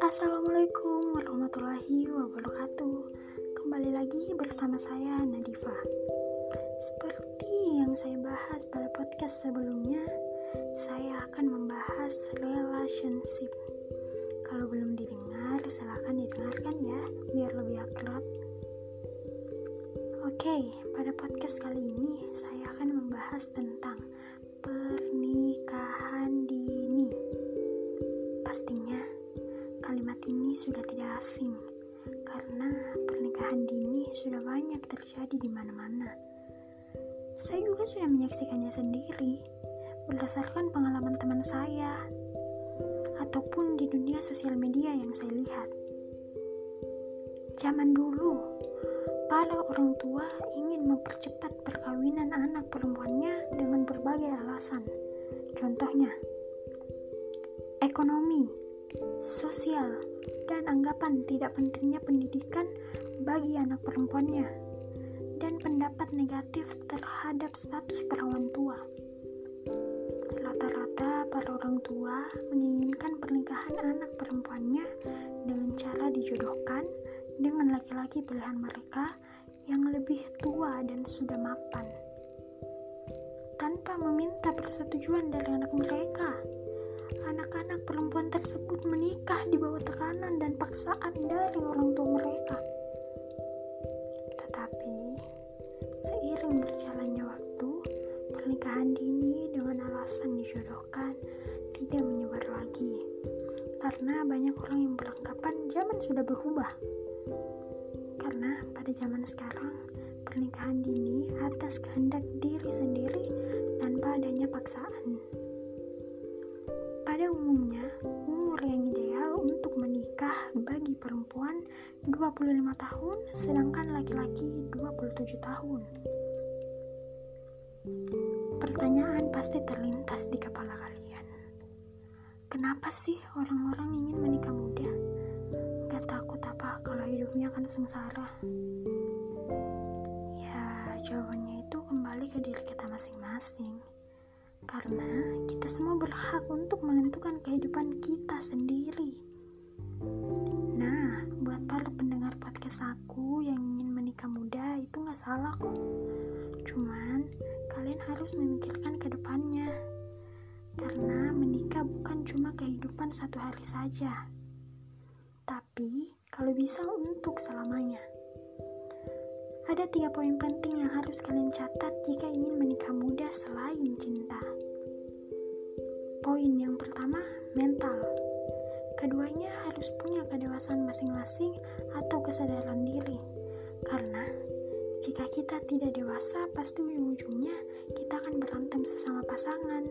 Assalamualaikum warahmatullahi wabarakatuh. Kembali lagi bersama saya Nadifa. Seperti yang saya bahas pada podcast sebelumnya Saya akan membahas relationship. Kalau belum didengar silahkan didengarkan ya Biar lebih akrab. Oke, pada podcast kali ini saya akan membahas tentang sudah banyak terjadi di mana-mana. Saya juga sudah menyaksikannya sendiri berdasarkan pengalaman teman saya ataupun di dunia sosial media yang saya lihat. Zaman dulu, para orang tua ingin mempercepat perkawinan anak perempuannya dengan berbagai alasan. Contohnya, ekonomi sosial, dan anggapan tidak pentingnya pendidikan bagi anak perempuannya, dan pendapat negatif terhadap status perawan tua. Rata-rata para orang tua menginginkan pernikahan anak perempuannya dengan cara dijodohkan dengan laki-laki pilihan mereka yang lebih tua dan sudah mapan tanpa meminta persetujuan dari anak mereka anak-anak perempuan tersebut menikah di bawah tekanan dan paksaan dari orang tua mereka. Tetapi, seiring berjalannya waktu, pernikahan dini dengan alasan dijodohkan tidak menyebar lagi. Karena banyak orang yang beranggapan zaman sudah berubah. Karena pada zaman sekarang, pernikahan dini atas kehendak diri sendiri tanpa adanya paksaan. Umumnya, umur yang ideal untuk menikah bagi perempuan 25 tahun, sedangkan laki-laki 27 tahun. Pertanyaan pasti terlintas di kepala kalian. Kenapa sih orang-orang ingin menikah muda? Gak takut apa kalau hidupnya akan sengsara? Ya, jawabannya itu kembali ke diri kita masing-masing karena kita semua berhak untuk menentukan kehidupan kita sendiri. Nah, buat para pendengar podcast aku yang ingin menikah muda itu gak salah kok. Cuman, kalian harus memikirkan ke depannya. Karena menikah bukan cuma kehidupan satu hari saja. Tapi, kalau bisa untuk selamanya. Ada tiga poin penting yang harus kalian catat jika ingin menikah muda selain cinta. Poin yang pertama, mental. Keduanya harus punya kedewasaan masing-masing atau kesadaran diri. Karena jika kita tidak dewasa, pasti ujung-ujungnya kita akan berantem sesama pasangan,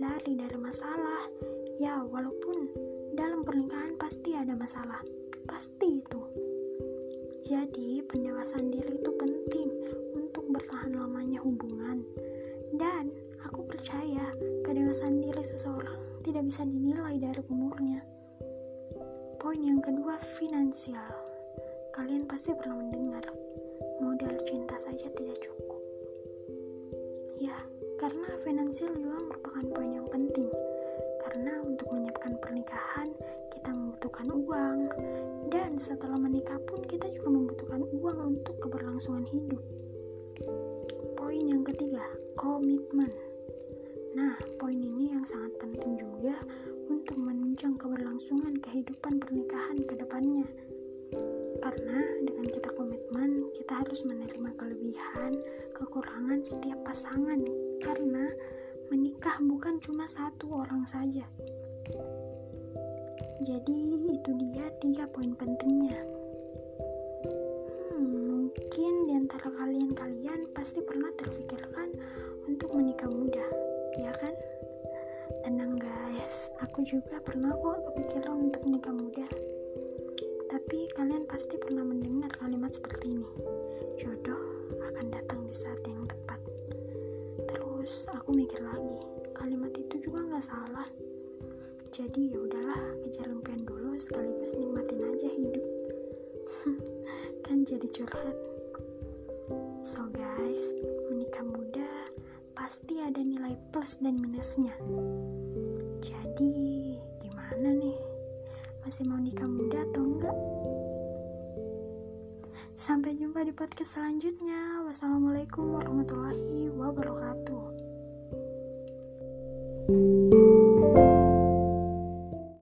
lari dari masalah. Ya, walaupun dalam pernikahan pasti ada masalah. Pasti itu. Jadi, pendewasaan diri itu penting untuk bertahan lamanya hubungan. Dan seseorang tidak bisa dinilai dari umurnya. Poin yang kedua, finansial. Kalian pasti pernah mendengar, modal cinta saja tidak cukup. Ya, karena finansial juga merupakan poin yang penting. Karena untuk menyiapkan pernikahan, kita membutuhkan uang, dan setelah menikah pun kita juga membutuhkan uang untuk keberlangsungan hidup. Poin yang ketiga, komitmen. Kita harus menerima kelebihan, kekurangan setiap pasangan. Karena menikah bukan cuma satu orang saja, jadi itu dia tiga poin pentingnya. Hmm, mungkin di antara kalian-kalian pasti pernah terpikirkan untuk menikah muda, ya kan? Tenang guys, aku juga pernah kok kepikiran untuk menikah muda. Tapi kalian pasti pernah mendengar kalimat seperti ini. Jodoh akan datang di saat yang tepat. Terus aku mikir lagi, kalimat itu juga nggak salah jadi ya udahlah kejar impian dulu sekaligus nikmatin aja hidup kan jadi curhat so guys menikah muda pasti ada nilai plus dan minusnya. Jadi, gimana nih? Masih mau nikah muda atau enggak? Sampai jumpa di podcast selanjutnya. Wassalamualaikum warahmatullahi wabarakatuh.